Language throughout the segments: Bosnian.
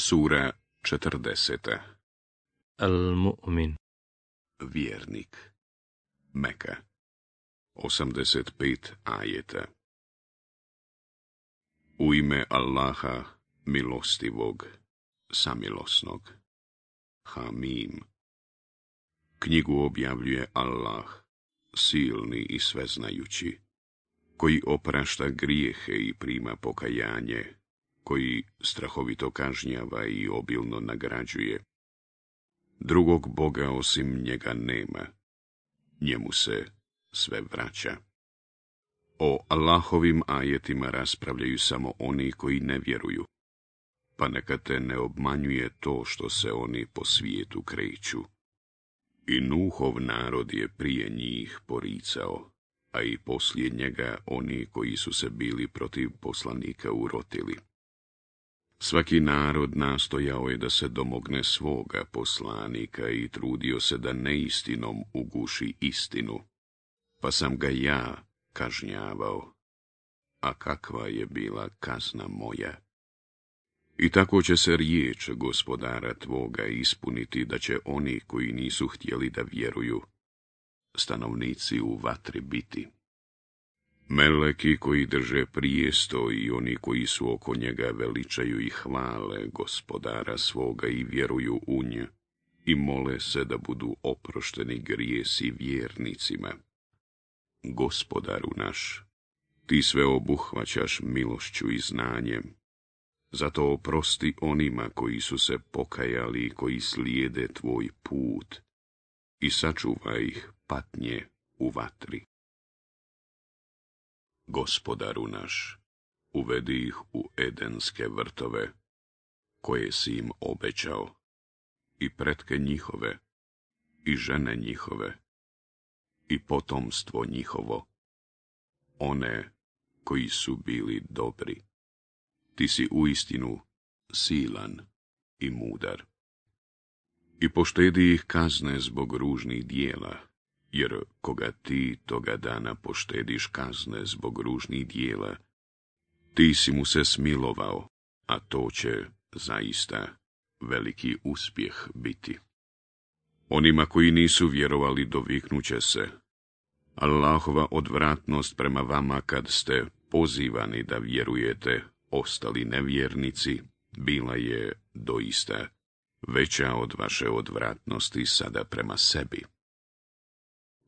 Sura 40. Al-Mu'min Vjernik Meka pet ajeta U ime Allaha milostivog, samilosnog Hamim Knjigu objavljuje Allah, silni i sveznajući, koji oprašta grijehe i prima pokajanje koji strahovito kažnjava i obilno nagrađuje. Drugog Boga osim njega nema. Njemu se sve vraća. O Allahovim ajetima raspravljaju samo oni koji ne vjeruju, pa neka te ne obmanjuje to što se oni po svijetu kreću. I Nuhov narod je prije njih poricao, a i poslije njega oni koji su se bili protiv poslanika urotili. Svaki narod nastojao je da se domogne svoga poslanika i trudio se da neistinom uguši istinu, pa sam ga ja kažnjavao. A kakva je bila kazna moja? I tako će se riječ gospodara tvoga ispuniti da će oni koji nisu htjeli da vjeruju, stanovnici u vatri biti. Meleki koji drže prijesto i oni koji su oko njega veličaju i hvale gospodara svoga i vjeruju u nje i mole se da budu oprošteni grijesi vjernicima. Gospodaru naš, ti sve obuhvaćaš milošću i znanjem, zato oprosti onima koji su se pokajali i koji slijede tvoj put i sačuvaj ih patnje u vatri. Gospodaru naš, uvedi ih u edenske vrtove, koje si im obećao, i pretke njihove, i žene njihove, i potomstvo njihovo, one koji su bili dobri. Ti si uistinu silan i mudar. I poštedi ih kazne zbog ružnih dijela jer koga ti toga dana poštediš kazne zbog ružnih dijela, ti si mu se smilovao, a to će zaista veliki uspjeh biti. Onima koji nisu vjerovali doviknuće se. Allahova odvratnost prema vama kad ste pozivani da vjerujete, ostali nevjernici, bila je doista veća od vaše odvratnosti sada prema sebi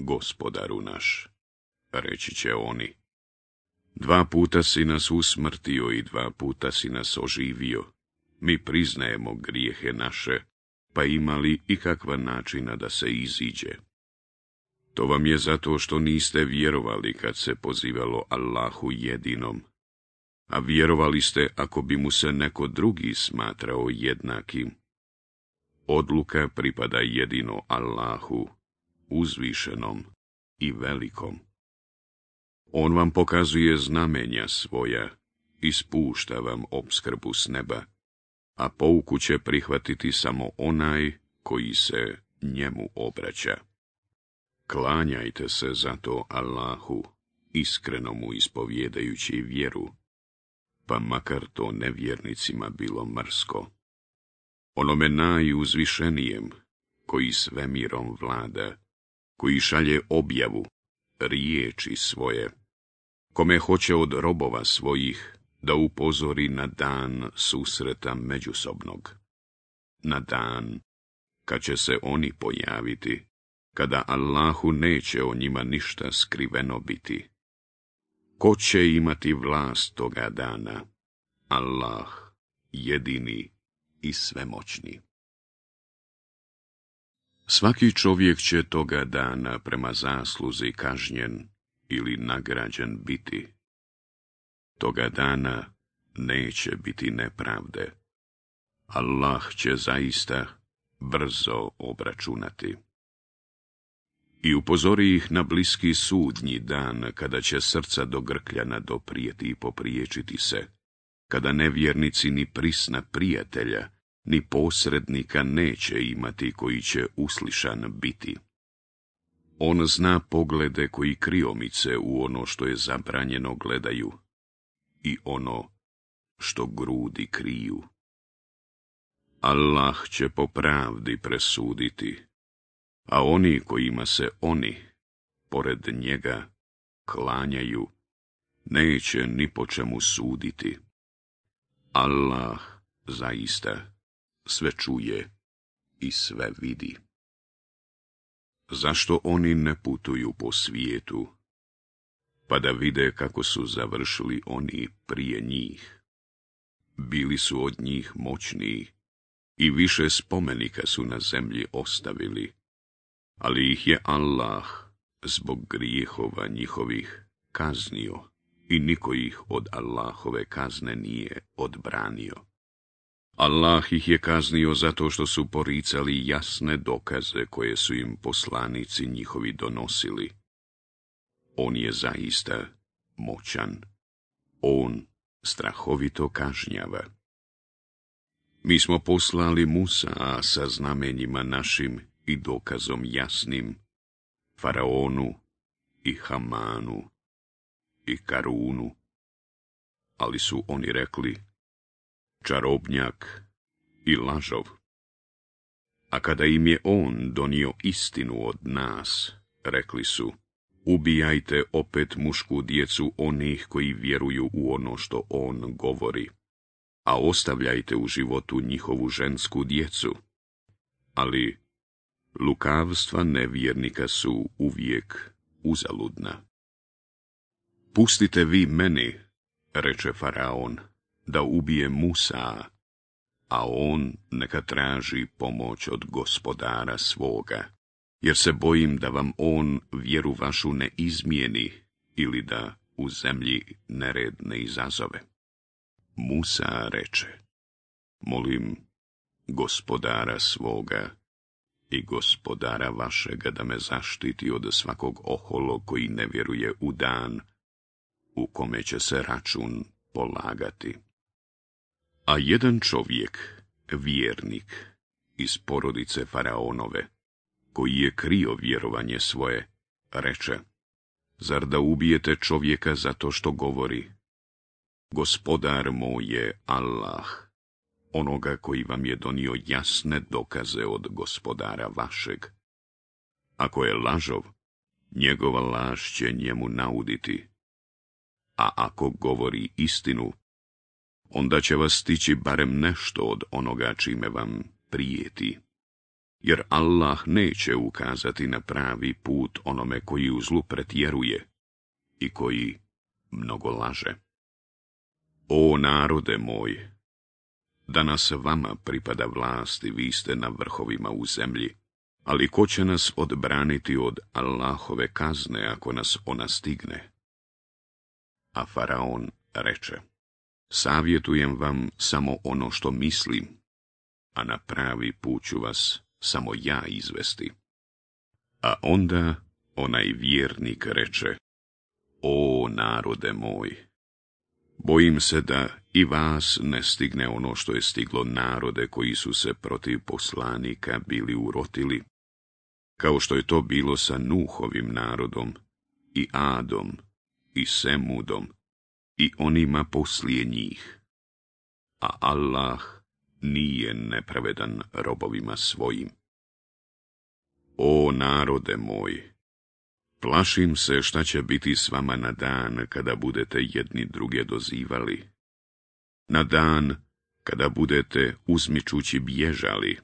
gospodaru naš, reći će oni. Dva puta si nas usmrtio i dva puta si nas oživio. Mi priznajemo grijehe naše, pa imali i kakva načina da se iziđe. To vam je zato što niste vjerovali kad se pozivalo Allahu jedinom, a vjerovali ste ako bi mu se neko drugi smatrao jednakim. Odluka pripada jedino Allahu uzvišenom i velikom. On vam pokazuje znamenja svoja, ispušta vam obskrbu s neba, a pouku će prihvatiti samo onaj koji se njemu obraća. Klanjajte se zato Allahu, iskreno mu ispovjedajući vjeru, pa makar to nevjernicima bilo mrsko. Onome najuzvišenijem, koji svemirom vlada koji šalje objavu, riječi svoje, kome hoće od robova svojih da upozori na dan susreta međusobnog. Na dan, kad će se oni pojaviti, kada Allahu neće o njima ništa skriveno biti. Ko će imati vlast toga dana? Allah, jedini i svemoćni. Svaki čovjek će toga dana prema zasluzi kažnjen ili nagrađen biti. Toga dana neće biti nepravde. Allah će zaista brzo obračunati. I upozori ih na bliski sudnji dan, kada će srca do grkljana doprijeti i popriječiti se, kada nevjernici ni prisna prijatelja, ni posrednika neće imati koji će uslišan biti. On zna poglede koji kriomice u ono što je zabranjeno gledaju i ono što grudi kriju. Allah će po pravdi presuditi, a oni kojima se oni, pored njega, klanjaju, neće ni po čemu suditi. Allah zaista sve čuje i sve vidi. Zašto oni ne putuju po svijetu, pa da vide kako su završili oni prije njih? Bili su od njih moćni i više spomenika su na zemlji ostavili, ali ih je Allah zbog grijehova njihovih kaznio i niko ih od Allahove kazne nije odbranio. Allah ih je kaznio zato što su poricali jasne dokaze koje su im poslanici njihovi donosili. On je zaista moćan. On strahovito kažnjava. Mi smo poslali Musa sa znamenjima našim i dokazom jasnim, Faraonu i Hamanu i Karunu, ali su oni rekli, čarobnjak i lažov. A kada im je on donio istinu od nas, rekli su, ubijajte opet mušku djecu onih koji vjeruju u ono što on govori, a ostavljajte u životu njihovu žensku djecu. Ali lukavstva nevjernika su uvijek uzaludna. Pustite vi meni, reče Faraon, da ubije Musa, a on neka traži pomoć od gospodara svoga, jer se bojim da vam on vjeru vašu ne izmijeni ili da u zemlji nered ne izazove. Musa reče, molim gospodara svoga i gospodara vašega da me zaštiti od svakog oholo koji ne vjeruje u dan, u kome će se račun polagati. A jedan čovjek, vjernik, iz porodice Faraonove, koji je krio vjerovanje svoje, reče, zar da ubijete čovjeka zato što govori? Gospodar moj je Allah, onoga koji vam je donio jasne dokaze od gospodara vašeg. Ako je lažov, njegova laž će njemu nauditi, a ako govori istinu, onda će vas stići barem nešto od onoga čime vam prijeti. Jer Allah neće ukazati na pravi put onome koji u zlu pretjeruje i koji mnogo laže. O narode moj, danas vama pripada vlast i vi ste na vrhovima u zemlji, ali ko će nas odbraniti od Allahove kazne ako nas ona stigne? A faraon reče. Savjetujem vam samo ono što mislim, a na pravi put ću vas samo ja izvesti. A onda onaj vjernik reče, O narode moj, bojim se da i vas ne stigne ono što je stiglo narode koji su se protiv poslanika bili urotili, kao što je to bilo sa Nuhovim narodom, i Adom, i Semudom, i onima poslije njih. A Allah nije nepravedan robovima svojim. O narode moj, plašim se šta će biti s vama na dan kada budete jedni druge dozivali. Na dan kada budete uzmičući bježali,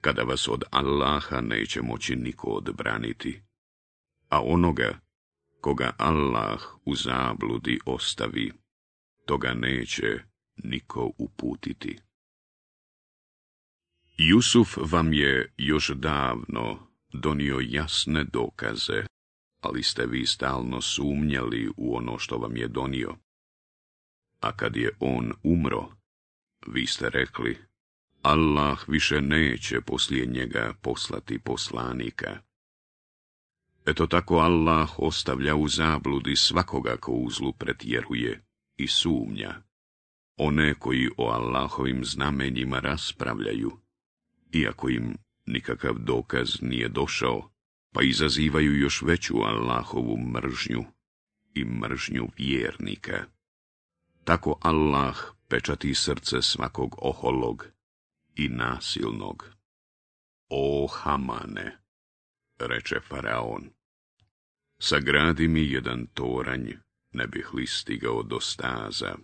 kada vas od Allaha neće moći niko odbraniti. A onoga koga Allah u zabludi ostavi, toga neće niko uputiti. Jusuf vam je još davno donio jasne dokaze, ali ste vi stalno sumnjali u ono što vam je donio. A kad je on umro, vi ste rekli, Allah više neće poslije njega poslati poslanika. Eto tako Allah ostavlja u zabludi svakoga ko uzlu pretjeruje i sumnja, one koji o Allahovim znamenjima raspravljaju, iako im nikakav dokaz nije došao, pa izazivaju još veću Allahovu mržnju i mržnju vjernika. Tako Allah pečati srce svakog oholog i nasilnog. O Hamane, reče Faraon, sagradi mi jedan toranj ne bih li stigao do staza,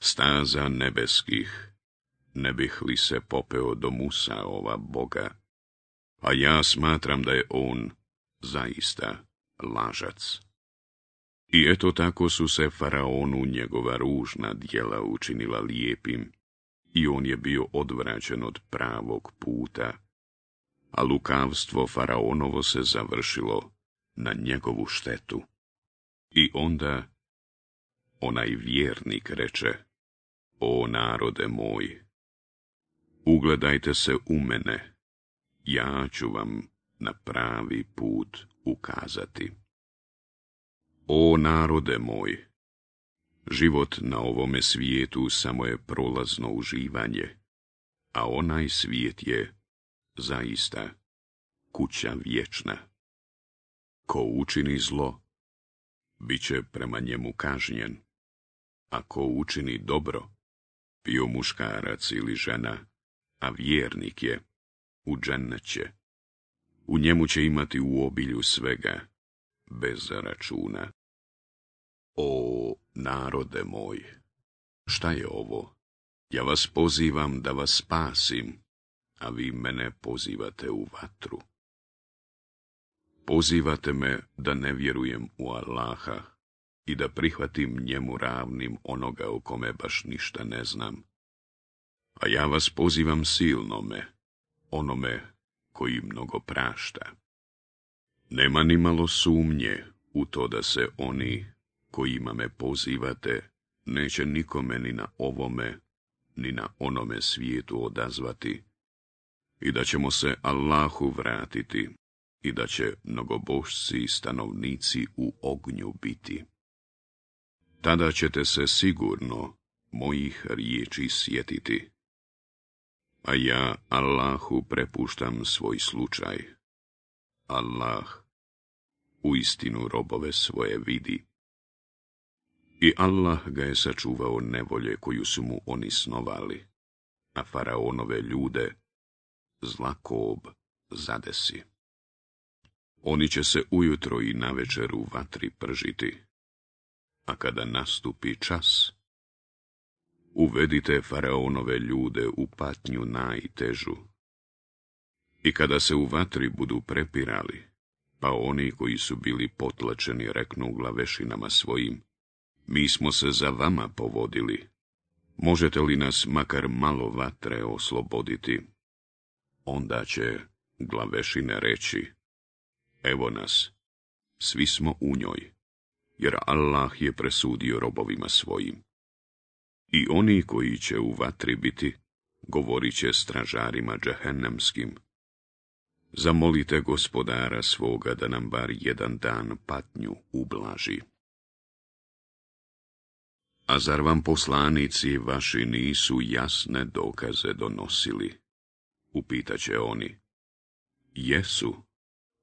staza nebeskih, ne bih li se popeo do musa ova Boga, a ja smatram da je on zaista lažac. I eto tako su se faraonu njegova ružna dijela učinila lijepim, i on je bio odvraćen od pravog puta, a lukavstvo faraonovo se završilo na njegovu štetu. I onda onaj vjernik reče, O narode moj, ugledajte se u mene, ja ću vam na pravi put ukazati. O narode moj, život na ovome svijetu samo je prolazno uživanje, a onaj svijet je zaista kuća vječna. Ko učini zlo, bit će prema njemu kažnjen ako učini dobro, bio muškarac ili žena, a vjernik je, u će. U njemu će imati u obilju svega, bez računa. O, narode moj, šta je ovo? Ja vas pozivam da vas spasim, a vi mene pozivate u vatru. Pozivate me da ne vjerujem u Allaha, i da prihvatim njemu ravnim onoga o kome baš ništa ne znam. A ja vas pozivam silnome, onome koji mnogo prašta. Nema ni malo sumnje u to da se oni kojima me pozivate neće nikome ni na ovome, ni na onome svijetu odazvati, i da ćemo se Allahu vratiti, i da će mnogobošci i stanovnici u ognju biti tada ćete se sigurno mojih riječi sjetiti. A ja Allahu prepuštam svoj slučaj. Allah u istinu robove svoje vidi. I Allah ga je sačuvao nevolje koju su mu oni snovali, a faraonove ljude zlakob zadesi. Oni će se ujutro i navečer u vatri pržiti a kada nastupi čas, uvedite faraonove ljude u patnju najtežu. I kada se u vatri budu prepirali, pa oni koji su bili potlačeni reknu glavešinama svojim, mi smo se za vama povodili, možete li nas makar malo vatre osloboditi? Onda će glavešine reći, evo nas, svi smo u njoj jer Allah je presudio robovima svojim. I oni koji će u vatri biti, govorit će stražarima džahennemskim. Zamolite gospodara svoga da nam bar jedan dan patnju ublaži. A zar vam poslanici vaši nisu jasne dokaze donosili? Upitaće oni. Jesu,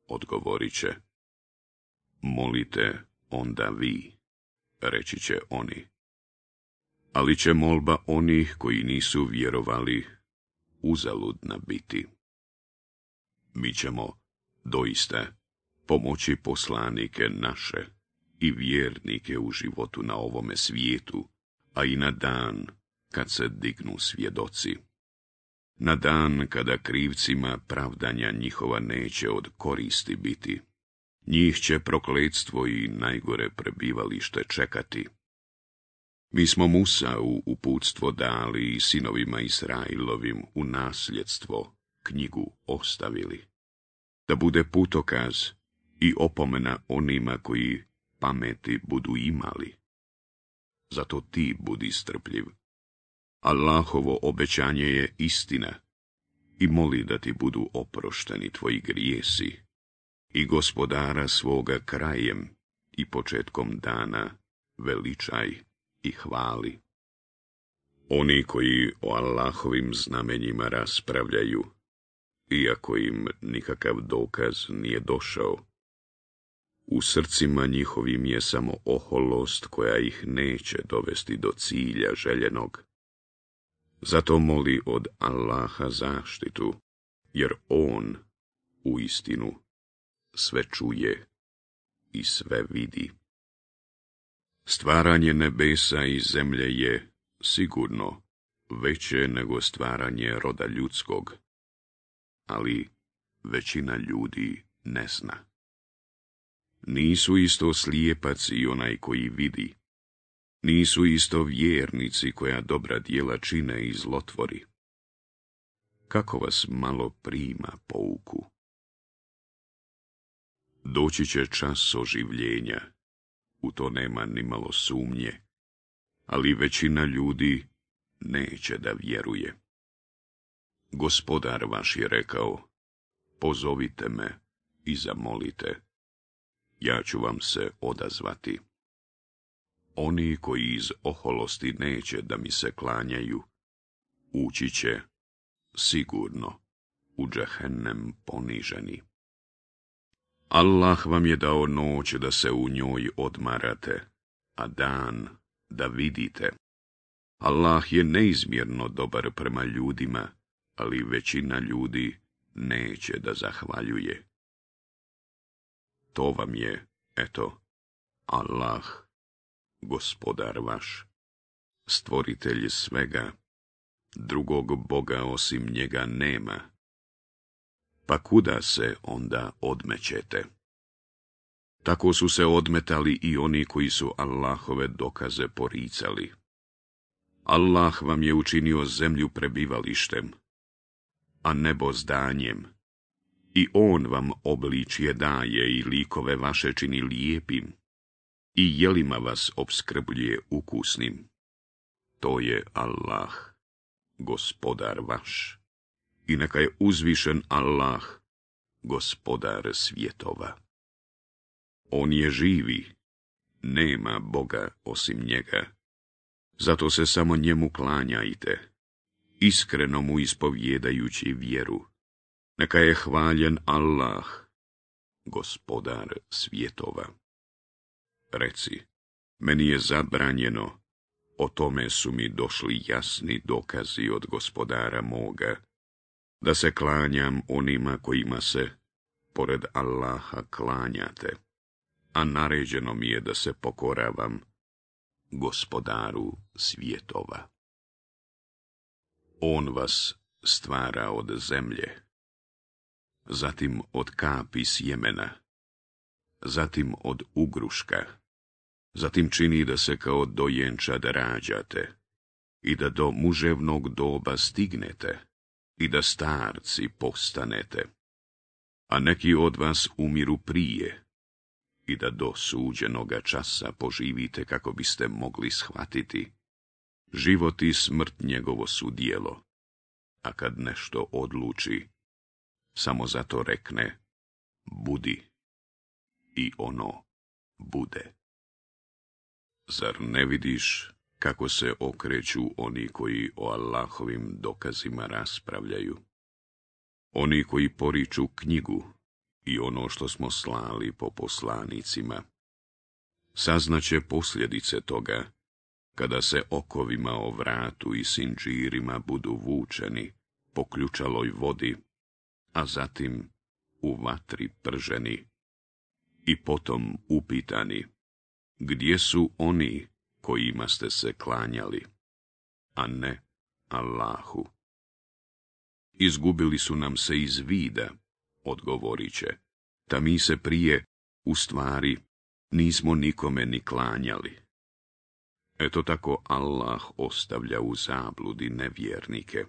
odgovorit će. Molite onda vi, reći će oni. Ali će molba onih koji nisu vjerovali uzaludna biti. Mi ćemo doista pomoći poslanike naše i vjernike u životu na ovome svijetu, a i na dan kad se dignu svjedoci. Na dan kada krivcima pravdanja njihova neće od koristi biti. Njih će prokletstvo i najgore prebivalište čekati. Mi smo Musa u uputstvo dali i sinovima Israilovim u nasljedstvo knjigu ostavili. Da bude putokaz i opomena onima koji pameti budu imali. Zato ti budi strpljiv. Allahovo obećanje je istina i moli da ti budu oprošteni tvoji grijesi i gospodara svoga krajem i početkom dana veličaj i hvali. Oni koji o Allahovim znamenjima raspravljaju, iako im nikakav dokaz nije došao, u srcima njihovim je samo oholost koja ih neće dovesti do cilja željenog. Zato moli od Allaha zaštitu, jer On u istinu sve čuje i sve vidi. Stvaranje nebesa i zemlje je, sigurno, veće nego stvaranje roda ljudskog, ali većina ljudi ne zna. Nisu isto slijepac i onaj koji vidi. Nisu isto vjernici koja dobra dijela čine i zlotvori. Kako vas malo prima pouku? Doći će čas oživljenja, u to nema ni malo sumnje, ali većina ljudi neće da vjeruje. Gospodar vaš je rekao, pozovite me i zamolite, ja ću vam se odazvati. Oni koji iz oholosti neće da mi se klanjaju, ući će sigurno u džehennem poniženi. Allah vam je dao noć da se u njoj odmarate, a dan da vidite. Allah je neizmjerno dobar prema ljudima, ali većina ljudi neće da zahvaljuje. To vam je, eto, Allah, gospodar vaš, stvoritelj svega, drugog Boga osim njega nema pa kuda se onda odmećete? Tako su se odmetali i oni koji su Allahove dokaze poricali. Allah vam je učinio zemlju prebivalištem, a nebo zdanjem. I On vam obličje daje i likove vaše čini lijepim, i jelima vas obskrbljuje ukusnim. To je Allah, gospodar vaš i neka je uzvišen Allah, gospodar svjetova. On je živi, nema Boga osim njega. Zato se samo njemu klanjajte, iskreno mu ispovjedajući vjeru. Neka je hvaljen Allah, gospodar svjetova. Reci, meni je zabranjeno, o tome su mi došli jasni dokazi od gospodara moga, da se klanjam onima kojima se, pored Allaha, klanjate, a naređeno mi je da se pokoravam gospodaru svijetova. On vas stvara od zemlje, zatim od kapi sjemena, zatim od ugruška, zatim čini da se kao dojenčad rađate i da do muževnog doba stignete i da starci postanete, a neki od vas umiru prije, i da do suđenoga časa poživite kako biste mogli shvatiti. Život i smrt njegovo su dijelo, a kad nešto odluči, samo zato rekne, budi, i ono bude. Zar ne vidiš kako se okreću oni koji o Allahovim dokazima raspravljaju. Oni koji poriču knjigu i ono što smo slali po poslanicima. Saznaće posljedice toga, kada se okovima o vratu i sinđirima budu vučeni po ključaloj vodi, a zatim u vatri prženi i potom upitani, gdje su oni kojima ste se klanjali, a ne Allahu. Izgubili su nam se iz vida, odgovorit će, ta mi se prije, u stvari, nismo nikome ni klanjali. Eto tako Allah ostavlja u zabludi nevjernike.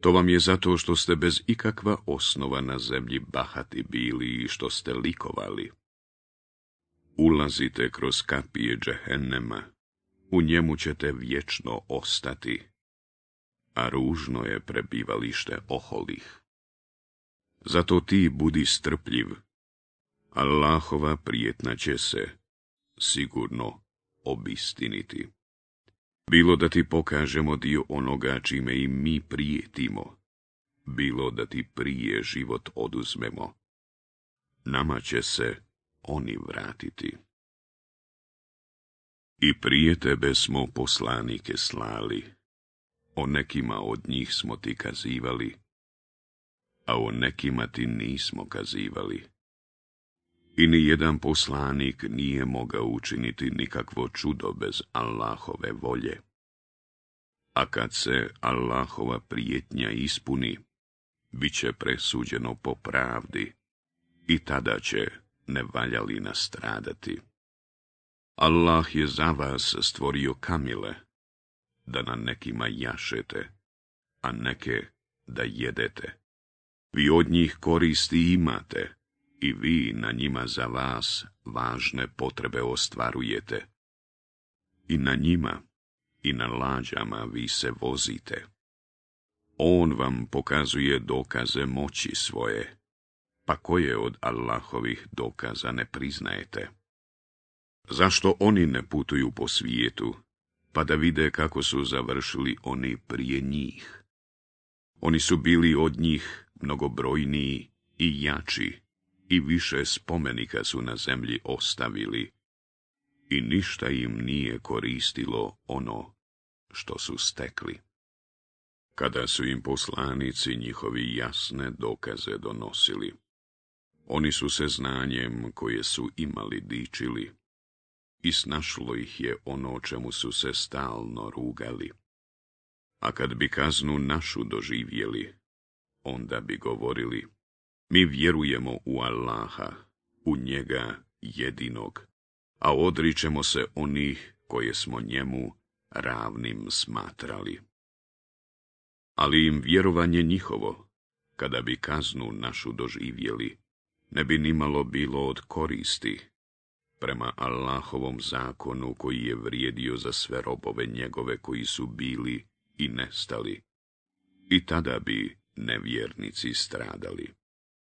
To vam je zato što ste bez ikakva osnova na zemlji bahati bili i što ste likovali ulazite kroz kapije džehennema, u njemu ćete vječno ostati, a ružno je prebivalište oholih. Zato ti budi strpljiv, Allahova prijetna će se sigurno obistiniti. Bilo da ti pokažemo dio onoga čime i mi prijetimo, bilo da ti prije život oduzmemo, nama će se oni vratiti. I prije tebe smo poslanike slali, o nekima od njih smo ti kazivali, a o nekima ti nismo kazivali. I ni jedan poslanik nije mogao učiniti nikakvo čudo bez Allahove volje. A kad se Allahova prijetnja ispuni, bit će presuđeno po pravdi i tada će ne valjali li nastradati. Allah je za vas stvorio kamile, da na nekima jašete, a neke da jedete. Vi od njih koristi imate i vi na njima za vas važne potrebe ostvarujete. I na njima i na lađama vi se vozite. On vam pokazuje dokaze moći svoje pa koje od Allahovih dokaza ne priznajete? Zašto oni ne putuju po svijetu, pa da vide kako su završili oni prije njih? Oni su bili od njih mnogobrojniji i jači, i više spomenika su na zemlji ostavili, i ništa im nije koristilo ono što su stekli. Kada su im poslanici njihovi jasne dokaze donosili, oni su se znanjem koje su imali dičili i snašlo ih je ono čemu su se stalno rugali. A kad bi kaznu našu doživjeli, onda bi govorili, mi vjerujemo u Allaha, u njega jedinog, a odričemo se onih koje smo njemu ravnim smatrali. Ali im vjerovanje njihovo, kada bi kaznu našu doživjeli, ne bi nimalo bilo od koristi prema Allahovom zakonu koji je vrijedio za sve robove njegove koji su bili i nestali. I tada bi nevjernici stradali.